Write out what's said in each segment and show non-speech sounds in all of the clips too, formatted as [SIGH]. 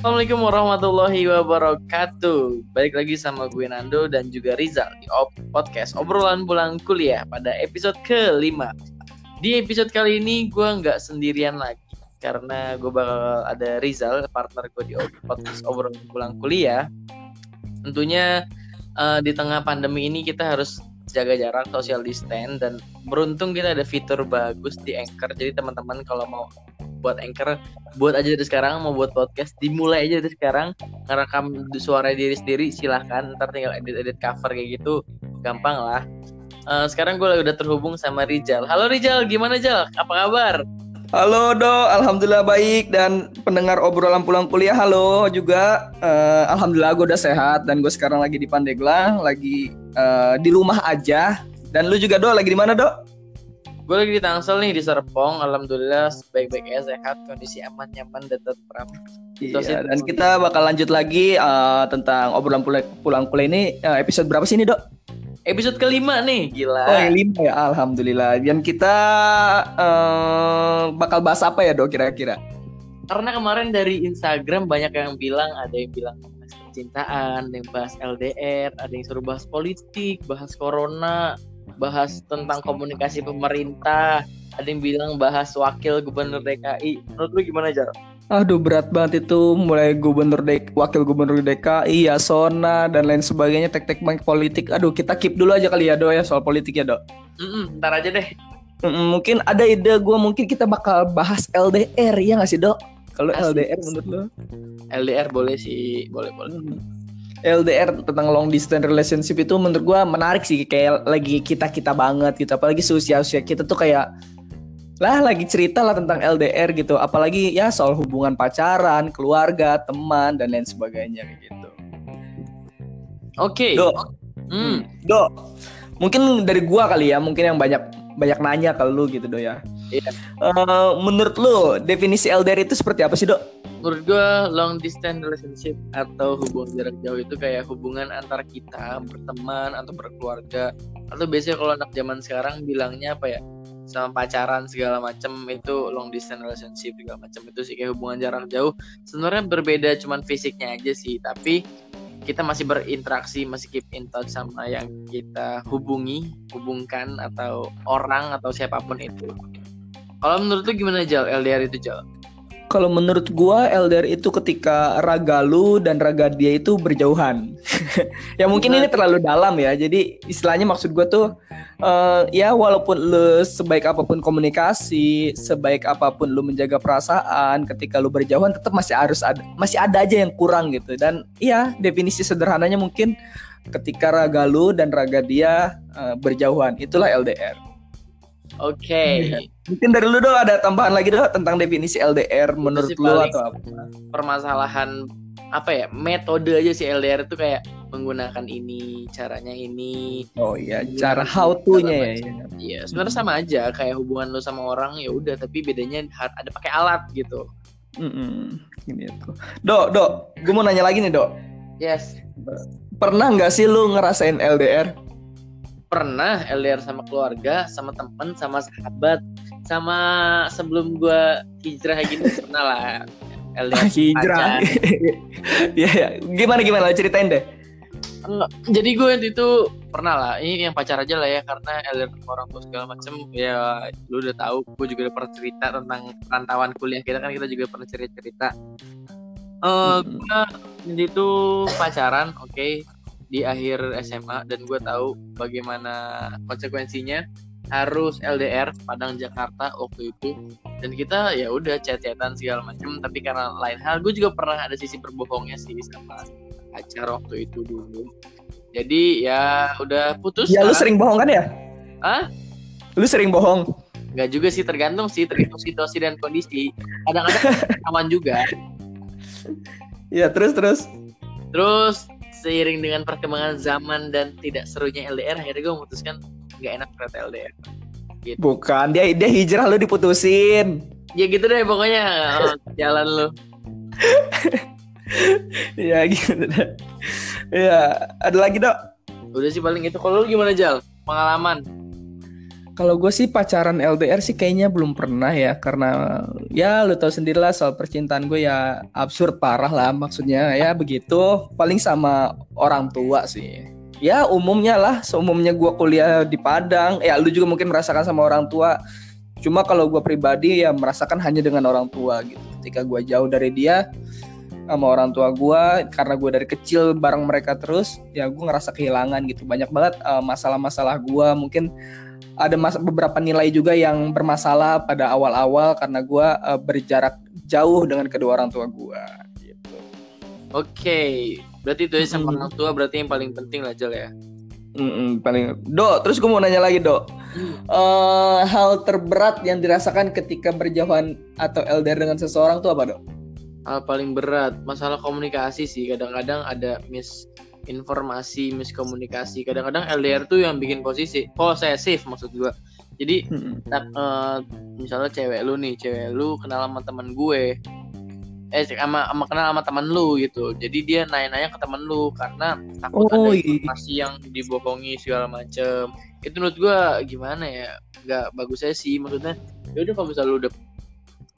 Assalamualaikum warahmatullahi wabarakatuh. Balik lagi sama gue Nando dan juga Rizal di Op podcast obrolan pulang kuliah pada episode kelima. Di episode kali ini gue nggak sendirian lagi karena gue bakal ada Rizal partner gue di podcast obrolan pulang kuliah. Tentunya uh, di tengah pandemi ini kita harus jaga jarak social distance dan beruntung kita ada fitur bagus di Anchor jadi teman-teman kalau mau buat Anchor buat aja dari sekarang mau buat podcast dimulai aja dari sekarang ngerekam suara diri sendiri silahkan ntar tinggal edit-edit cover kayak gitu gampang lah uh, sekarang gue udah terhubung sama Rizal halo Rizal gimana Jal apa kabar Halo Do, Alhamdulillah baik dan pendengar obrolan pulang kuliah halo juga. Uh, Alhamdulillah gue udah sehat dan gue sekarang lagi di Pandeglang, lagi uh, di rumah aja. Dan lu juga Do, lagi di mana Do? Gue lagi di Tangsel nih di Serpong, Alhamdulillah baik-baik ya sehat, kondisi aman, nyaman dan tentram. Iya, dan kita bakal lanjut lagi uh, tentang obrolan pulang, pulang kuliah ini uh, episode berapa sih ini Dok? episode kelima nih, gila. Oh, yang lima ya, alhamdulillah. Dan kita uh, bakal bahas apa ya, Dok, kira-kira? Karena kemarin dari Instagram banyak yang bilang, ada yang bilang bahas percintaan, ada yang bahas LDR, ada yang suruh bahas politik, bahas corona, bahas tentang komunikasi pemerintah, ada yang bilang bahas wakil gubernur DKI. Menurut lu gimana, Jar? Aduh berat banget itu mulai gubernur dek wakil gubernur DKI, ya Sona dan lain sebagainya tek-tek bank politik. Aduh kita keep dulu aja kali ya do ya soal politik ya do. Mm -mm, ntar aja deh. Mm -mm, mungkin ada ide gue mungkin kita bakal bahas LDR ya nggak sih do? Kalau LDR menurut lo? LDR boleh sih, boleh boleh. Mm. LDR tentang long distance relationship itu menurut gue menarik sih kayak lagi kita kita banget gitu. Apalagi usia usia kita tuh kayak lah lagi cerita lah tentang LDR gitu. Apalagi ya soal hubungan pacaran keluarga teman dan lain sebagainya gitu. Oke. Okay. do. Hmm. do. Mungkin dari gua kali ya mungkin yang banyak banyak nanya ke lu gitu do ya. Yeah. uh, menurut lu definisi LDR itu seperti apa sih do menurut gue long distance relationship atau hubungan jarak jauh itu kayak hubungan antara kita berteman atau berkeluarga. Atau biasanya kalau anak zaman sekarang bilangnya apa ya? Sama pacaran segala macam itu long distance relationship segala macam itu sih kayak hubungan jarak jauh. Sebenarnya berbeda cuman fisiknya aja sih. Tapi kita masih berinteraksi masih keep in touch sama yang kita hubungi hubungkan atau orang atau siapa pun itu. Kalau menurut lu gimana Jal? LDR itu Jal kalau menurut gua LDR itu ketika raga lu dan raga dia itu berjauhan. [LAUGHS] ya mungkin ini terlalu dalam ya. Jadi istilahnya maksud gua tuh uh, ya walaupun lu sebaik apa pun komunikasi, sebaik apa pun lu menjaga perasaan, ketika lu berjauhan tetap masih harus ada masih ada aja yang kurang gitu. Dan iya, definisi sederhananya mungkin ketika raga lu dan raga dia uh, berjauhan, itulah LDR. Oke. Okay. Iya. Mungkin dari lu dong ada tambahan lagi dong tentang definisi LDR menurut lu atau apa? Permasalahan apa ya metode aja sih LDR itu kayak menggunakan ini caranya ini oh iya cara how to nya ya iya sebenarnya sama aja kayak hubungan lu sama orang ya udah tapi bedanya ada pakai alat gitu mm -mm. ini tuh dok dok gue mau nanya lagi nih dok yes pernah nggak sih lu ngerasain LDR pernah LDR sama keluarga, sama temen, sama sahabat, sama sebelum gue hijrah gini [LAUGHS] pernah lah LDR. hijrah. [LAUGHS] Iya, ya. gimana gimana ceritain deh. Jadi gue itu pernah lah, ini yang pacar aja lah ya karena LDR sama orang tua segala macem ya lu udah tahu, gue juga udah pernah cerita tentang rantauan kuliah kita kan kita juga pernah cerita cerita. Uh, hmm. gue itu pacaran, oke, okay di akhir SMA dan gue tahu bagaimana konsekuensinya. Harus LDR Padang Jakarta waktu itu. Dan kita ya udah chat-chatan segala macam tapi karena lain hal gue juga pernah ada sisi berbohongnya sih sama pacar waktu itu dulu. Jadi ya udah putus ya lu sering bohong kan ya? Ah lu sering bohong? Gak juga sih tergantung sih tergantung situasi dan kondisi. Kadang-kadang [LAUGHS] aman juga. Ya terus terus. Terus seiring dengan perkembangan zaman dan tidak serunya LDR akhirnya gue memutuskan nggak enak ternyata LDR gitu. bukan dia dia hijrah lu diputusin. Ya gitu deh pokoknya oh, jalan lu. [LAUGHS] Ya gitu deh. Ya ada lagi dok? Udah sih paling itu. Kalau lu gimana Jal? Pengalaman Kalau gue sih pacaran LDR sih kayaknya belum pernah ya karena ya lu tahu sendirilah soal percintaan gue ya absurd parah lah maksudnya. Ya begitu paling sama orang tua sih. Ya umumnya lah seumumnya gue kuliah di Padang. Ya lu juga mungkin merasakan sama orang tua. Cuma kalau gue pribadi ya merasakan hanya dengan orang tua gitu. Ketika gue jauh dari dia sama orang tua gue karena gue dari kecil bareng mereka terus ya gue ngerasa kehilangan gitu. Banyak banget uh, masalah-masalah gue mungkin ada mas beberapa nilai juga yang bermasalah pada awal-awal karena gue uh, berjarak jauh dengan kedua orang tua gue gitu. Oke, okay. berarti itu ya sama orang tua berarti yang paling penting lah Jel ya. Mm -mm, paling do terus gue mau nanya lagi do hmm. uh, hal terberat yang dirasakan ketika berjauhan atau LDR dengan seseorang tuh apa do? Hal paling berat masalah komunikasi sih kadang-kadang ada miss informasi miskomunikasi. Kadang-kadang LDR tuh yang bikin posisi posesif maksud gue jadi hmm. uh, misalnya cewek lu nih cewek lu kenal sama teman gue eh sama, sama kenal sama teman lu gitu. Jadi dia nanya-nanya ke teman lu karena takut oh, ada iya. informasi yang dibohongi segala macem. Itu menurut gue gimana ya? Nggak bagus sih maksudnya. Ya udah kalau misalnya lu udah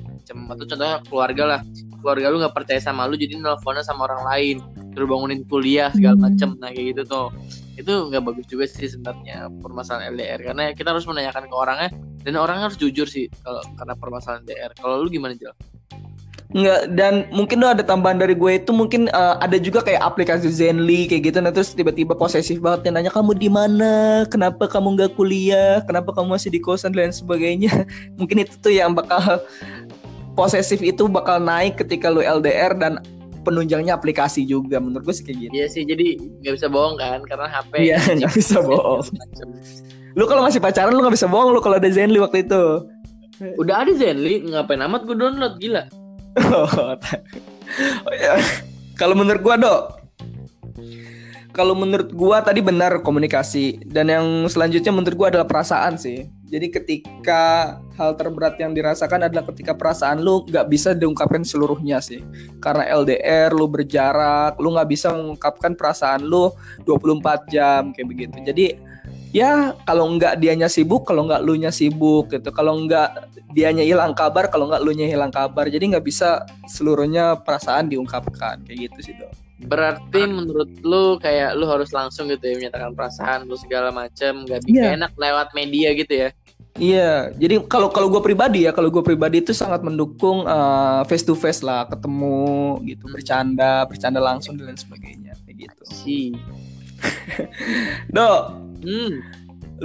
macam atau contohnya keluarga lah. Keluarga lu nggak percaya sama lu jadi nelfonnya sama orang lain terus bangunin kuliah segala hmm. macem. Nah kayak gitu tuh. Itu nggak bagus juga sih sebenarnya permasalahan LDR karena kita harus menanyakan ke orangnya. Dan orang harus jujur sih kalau karena permasalahan LDR kalau lu gimana Jel? Enggak dan mungkin lo ada tambahan dari gue itu mungkin uh, ada juga kayak aplikasi Zenly kayak gitu. Nah terus tiba-tiba posesif banget dan nanya kamu di mana? Kenapa kamu nggak kuliah? Kenapa kamu masih di kosan? dan lain sebagainya. [LAUGHS] Mungkin itu tuh yang bakal posesif itu bakal naik ketika lu LDR dan penunjangnya aplikasi juga menurut gue sih kayak gitu. Iya sih jadi nggak bisa bohong kan karena HP. Iya [LAUGHS] nggak bisa bohong. lu kalau masih pacaran lu nggak bisa bohong lu kalau ada Zenly waktu itu. Udah ada Zenly ngapain amat gue download gila. oh, [LAUGHS] ya. Kalau menurut gue dok, kalau menurut gua tadi benar komunikasi dan yang selanjutnya menurut gua adalah perasaan sih. Jadi ketika hal terberat yang dirasakan adalah ketika perasaan lu nggak bisa diungkapkan seluruhnya sih. Karena LDR, lu berjarak, lu nggak bisa mengungkapkan perasaan lu 24 jam kayak begitu. Jadi ya kalau nggak dianya sibuk, kalau nggak lu nya sibuk gitu. Kalau nggak dianya hilang kabar, kalau nggak lu nya hilang kabar. Jadi nggak bisa seluruhnya perasaan diungkapkan kayak gitu sih dong. Berarti menurut lu kayak lu harus langsung gitu ya menyatakan perasaan lu segala macam, nggak bisa yeah. enak lewat media gitu ya? Iya, jadi kalau kalau gue pribadi ya, kalau gue pribadi itu sangat mendukung uh, face to face lah, ketemu gitu, bercanda, bercanda langsung dan lain sebagainya, kayak gitu. Si. [LAUGHS] Do, hmm.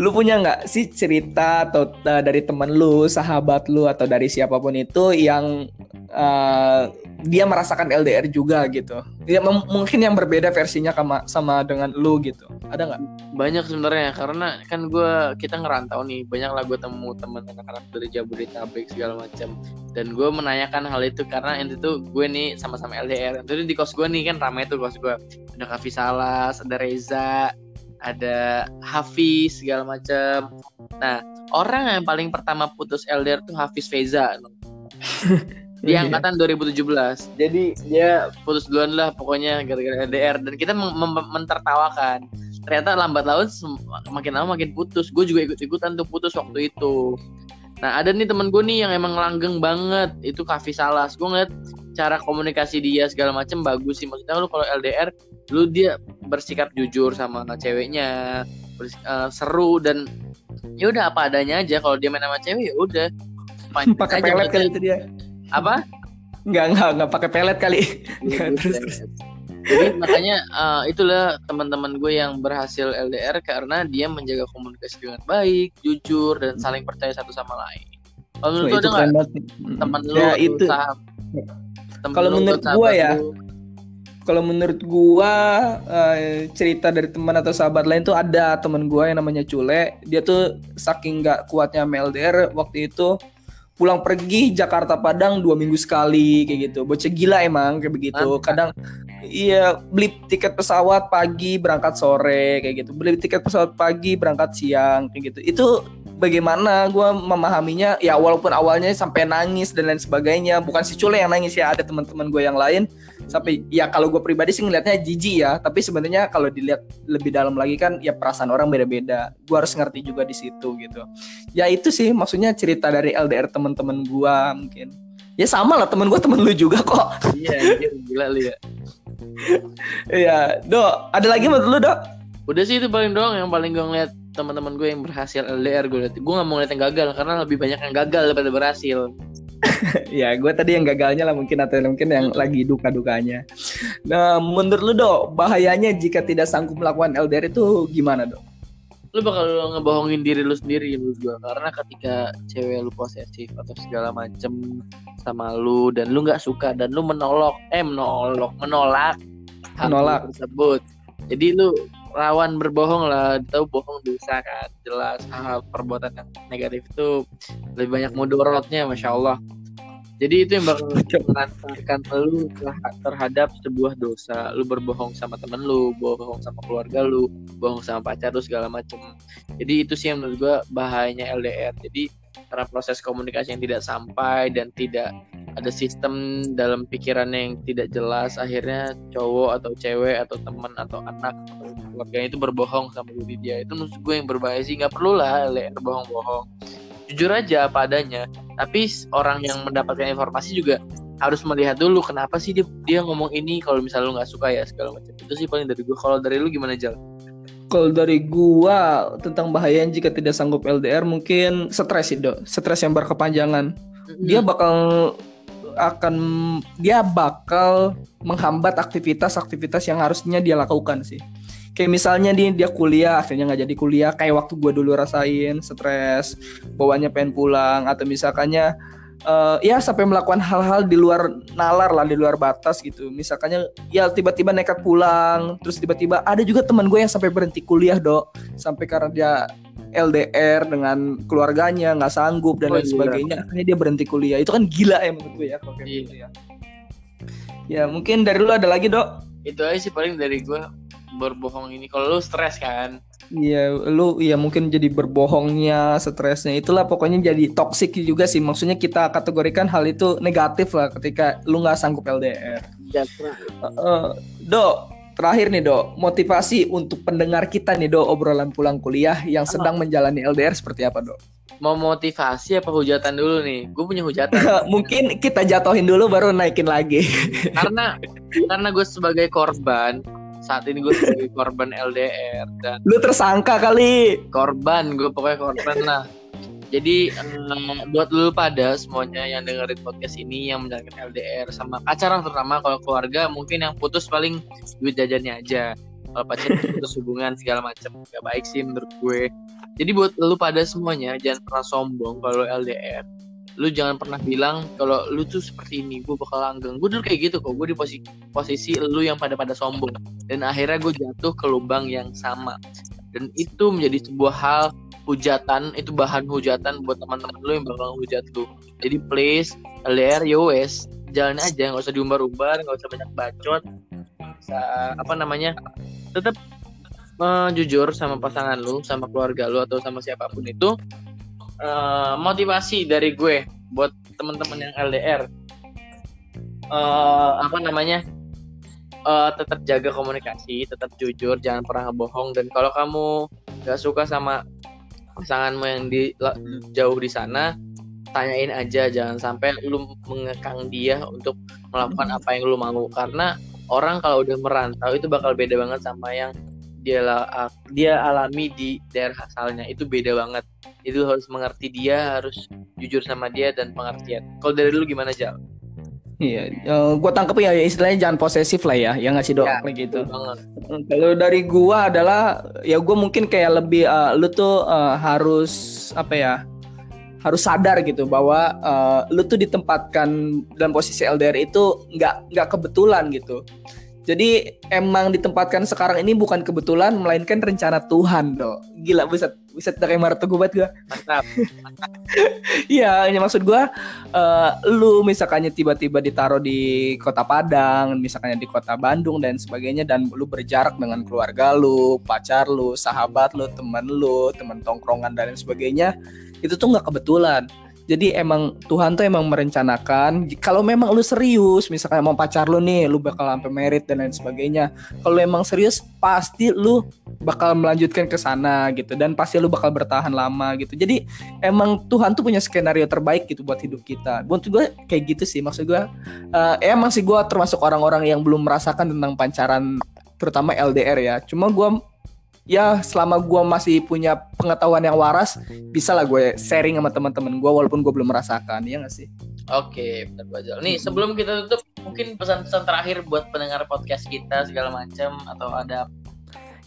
lu punya nggak sih cerita atau uh, dari temen lu, sahabat lu atau dari siapa pun itu yang uh, dia merasakan LDR juga gitu. Ya mungkin yang berbeda versinya sama sama dengan lu gitu. Ada nggak? Banyak sebenarnya karena kan gue kita ngerantau nih banyak lah gue temu teman anak-anak dari Jabodetabek segala macam dan gue menanyakan hal itu karena itu tuh gue nih sama-sama LDR. Jadi di kos gue nih kan ramai tuh kos gue. Ada Kavi Salas, ada Reza, ada Hafiz segala macam. Nah orang yang paling pertama putus LDR tuh Hafiz Feza. [LAUGHS] di angkatan 2017 jadi dia putus duluan lah pokoknya gara-gara LDR dan kita mentertawakan. Ternyata lambat laun makin lama makin putus. Gue juga ikut-ikutan tuh putus waktu itu. Nah ada nih temen gue nih yang emang langgeng banget. Itu Kavi Salas. Gue ngeliat cara komunikasi dia segala macem bagus sih. Maksudnya lu kalau LDR lu dia bersikap jujur sama ceweknya. Uh, seru dan ya udah apa adanya aja. Kalau dia main sama cewek ya udah. [LAUGHS] Pakai pelet kali itu dia apa? Nggak nggak nggak pakai pelet kali. [LAUGHS] Ya, terus terus. Jadi makanya uh, itulah teman-teman gue yang berhasil LDR karena dia menjaga komunikasi dengan baik jujur dan saling percaya satu sama lain. Kalau menurut oh, ada nggak? teman lu ya, itu. kalau menurut gue ya kalau menurut gua uh, cerita dari teman atau sahabat lain tuh ada teman gua yang namanya Cule. Dia tuh saking nggak kuatnya MLDR waktu itu pulang pergi Jakarta Padang dua minggu sekali kayak gitu. Bocah gila emang kayak begitu. Kadang iya beli tiket pesawat pagi berangkat sore kayak gitu. Beli tiket pesawat pagi berangkat siang kayak gitu. Itu bagaimana gue memahaminya ya walaupun awalnya sampai nangis dan lain sebagainya. Bukan si Cule yang nangis ya ada teman-teman gue yang lain. Sampai ya kalau gue pribadi sih ngelihatnya jijik ya. Tapi sebenarnya kalau dilihat lebih dalam lagi kan ya perasaan orang beda-beda. Gue harus ngerti juga di situ gitu. Ya itu sih maksudnya cerita dari LDR teman-teman gue mungkin. Ya sama lah temen gue temen lu juga kok. Iya gila lu ya. [LAUGHS] Iya, Do, ada lagi menurut lu, Do? Udah sih itu paling doang yang paling gue ngeliat teman-teman gue yang berhasil LDR gue liat. Gue gak mau ngeliat yang gagal karena lebih banyak yang gagal daripada berhasil. [LAUGHS] ya, gue tadi yang gagalnya lah mungkin atau mungkin yang lagi duka-dukanya. Nah, menurut lu, Do, bahayanya jika tidak sanggup melakukan LDR itu gimana, Do? Lu bakal ngebohongin diri lu sendiri menurut gue karena ketika cewek lu posesif atau segala macem sama lu dan lu nggak suka dan lu menolak eh menolak menolak menolak tersebut jadi lu rawan berbohong lah tahu bohong dosa kan jelas hal perbuatan yang negatif itu lebih banyak mudorotnya masya Allah jadi itu yang bakal [LAUGHS] mengantarkan lu terhadap sebuah dosa. Lu berbohong sama temen lu, bohong sama keluarga lu, bohong sama pacar lu segala macem. Jadi itu sih yang menurut gue bahayanya LDR. Jadi karena proses komunikasi yang tidak sampai dan tidak ada sistem dalam pikirannya yang tidak jelas akhirnya cowok atau cewek atau teman atau anak atau keluarganya itu berbohong sama diri dia. Itu menurut gue yang berbahaya sih. Nggak perlu lah LDR bohong-bohong jujur aja apa adanya. Tapi orang yang mendapatkan informasi juga harus melihat dulu kenapa sih dia dia ngomong ini kalau misalnya lu nggak suka ya segala macam. Itu sih paling dari gue kalau dari lu gimana Jal? Kalau dari gua tentang bahaya jika tidak sanggup LDR mungkin stres sih dok, stres yang berkepanjangan. Dia bakal akan dia bakal menghambat aktivitas-aktivitas yang harusnya dia lakukan sih. Kayak misalnya dia dia kuliah akhirnya nggak jadi kuliah kayak waktu gue dulu rasain stres bawanya pengen pulang atau misalkannya uh, ya sampai melakukan hal-hal di luar nalar lah di luar batas gitu. Misalkannya ya tiba-tiba nekat pulang terus tiba-tiba ada juga teman gue yang sampai berhenti kuliah dok. Sampai karena dia LDR dengan keluarganya nggak sanggup dan oh, lain iya. sebagainya akhirnya dia berhenti kuliah itu kan gila ya menurut gue ya kalau kayak iya. gitu ya ya mungkin dari lu ada lagi dok itu aja sih paling dari gue berbohong ini kalau lu stres kan Iya, lu ya mungkin jadi berbohongnya, stresnya itulah pokoknya jadi toksik juga sih. Maksudnya kita kategorikan hal itu negatif lah ketika lu nggak sanggup LDR. Ya, uh, uh, do, terakhir nih do, motivasi untuk pendengar kita nih do obrolan pulang kuliah yang sedang menjalani LDR seperti apa do? Mau motivasi apa hujatan dulu nih? Gue punya hujatan. [LAUGHS] Mungkin kita jatuhin dulu baru naikin lagi. [LAUGHS] karena karena gue sebagai korban saat ini gue sebagai korban LDR dan lu tersangka kali korban gue pokoknya korban lah jadi um, buat lu pada semuanya yang dengerin podcast ini yang menjalankan LDR sama pacaran terutama kalau keluarga mungkin yang putus paling duit jajannya aja. Kalau pacaran [LAUGHS] putus hubungan segala macam gak baik sih menurut gue. Jadi buat lu pada semuanya jangan pernah sombong kalau LDR lu jangan pernah bilang kalau lu tuh seperti ini gue bakal langgeng. Gue dulu kayak gitu kok gue di posisi posisi lu yang pada pada sombong. Dan akhirnya gue jatuh ke lubang yang sama. Dan itu menjadi sebuah hal hujatan itu bahan hujatan buat teman-teman lu yang bakal hujat lu. Jadi please LDR yowes ya jalan aja nggak usah diumbar-umbar nggak usah banyak bacot. Bisa apa namanya tetap uh, jujur sama pasangan lu sama keluarga lu atau sama siapa pun itu uh, motivasi dari gue buat teman-teman yang LDR uh, eh, apa namanya uh, tetap jaga komunikasi tetap jujur jangan pernah bohong. Dan kalau kamu gak suka sama pasanganmu yang di jauh di sana tanyain aja jangan sampai lu mengekang dia untuk melakukan apa yang lu mau. Karena orang kalau udah merantau itu bakal beda banget sama yang dia dia alami di daerah asalnya. Itu beda banget. Itu harus mengerti dia harus jujur sama dia dan pengertian. Kalau dari dulu gimana Jal? Iya, uh, gue tangkep ya istilahnya jangan posesif lah ya, yang ngasih doa ya, kayak gitu. Kalau dari gua adalah ya gue mungkin kayak lebih uh, lu tuh uh, harus apa ya, harus sadar gitu bahwa uh, lu tuh ditempatkan dalam posisi LDR itu nggak nggak kebetulan gitu. Jadi emang ditempatkan sekarang ini bukan kebetulan melainkan rencana Tuhan, dong. Gila buset. Buset kayak Maruto gue banget gue. Mantap. [LAUGHS] Iya, ya maksud gue, uh, lu misalkannya tiba-tiba ditaruh di kota Padang, misalkannya di kota Bandung dan sebagainya, dan lu berjarak dengan keluarga lu, pacar lu, sahabat lu, teman lu, teman tongkrongan dan sebagainya, itu tuh nggak kebetulan. Jadi emang Tuhan tuh emang merencanakan kalau memang lu serius misalkan mau pacar lu nih lu bakal sampai merit dan lain sebagainya. Kalau emang serius pasti lu bakal melanjutkan ke sana gitu dan pasti lu bakal bertahan lama gitu. Jadi emang Tuhan tuh punya skenario terbaik gitu buat hidup kita. Buat gue kayak gitu sih maksud gue. Uh, emang sih gue termasuk orang-orang yang belum merasakan tentang pancaran terutama LDR ya. Cuma gue ya selama gue masih punya pengetahuan yang waras bisa lah gue sharing sama teman-teman gue walaupun gue belum merasakan ya gak sih Oke, benar Bajal. Nih, sebelum kita tutup, mungkin pesan-pesan terakhir buat pendengar podcast kita segala macam atau ada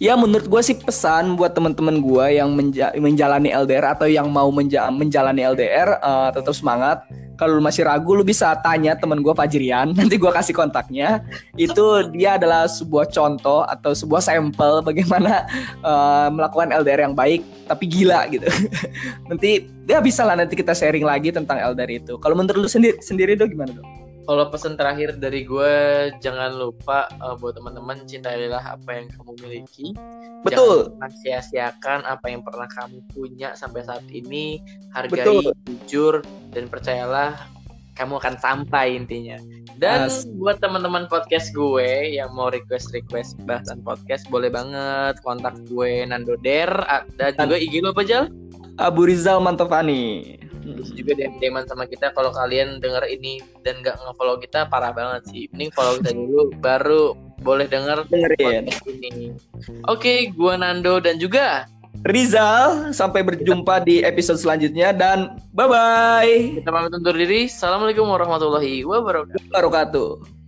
ya menurut gue sih pesan buat teman-teman gue yang menja menjalani LDR atau yang mau menja menjalani LDR uh, eh, tetap semangat. Kalau lu masih ragu lu bisa tanya temen gue Fajrian [LAUGHS] nanti gue kasih kontaknya. Itu dia adalah sebuah contoh atau sebuah sampel bagaimana uh, melakukan LDR yang baik tapi gila gitu. [LAUGHS] Nanti dia bisa lah nanti kita sharing lagi tentang LDR itu. Kalau menurut lu sendiri sendiri dong gimana dong kalau pesan terakhir dari gue jangan lupa uh, buat teman-teman cintailah apa yang kamu miliki betul jangan sia-siakan apa yang pernah kamu punya sampai saat ini hargai betul. jujur dan percayalah kamu akan sampai intinya dan As. buat teman-teman podcast gue yang mau request request bahasan podcast boleh banget kontak gue Nando Der dan juga IG lo apa Jal? Abu Rizal Mantofani terus juga DM DM sama kita kalau kalian denger ini dan nggak nge-follow kita parah banget sih. Mending follow kita dulu baru boleh denger dengerin. ini. Oke okay, gua Nando dan juga Rizal sampai berjumpa di episode selanjutnya dan bye bye kita pamit undur diri. Assalamualaikum warahmatullahi wabarakatuh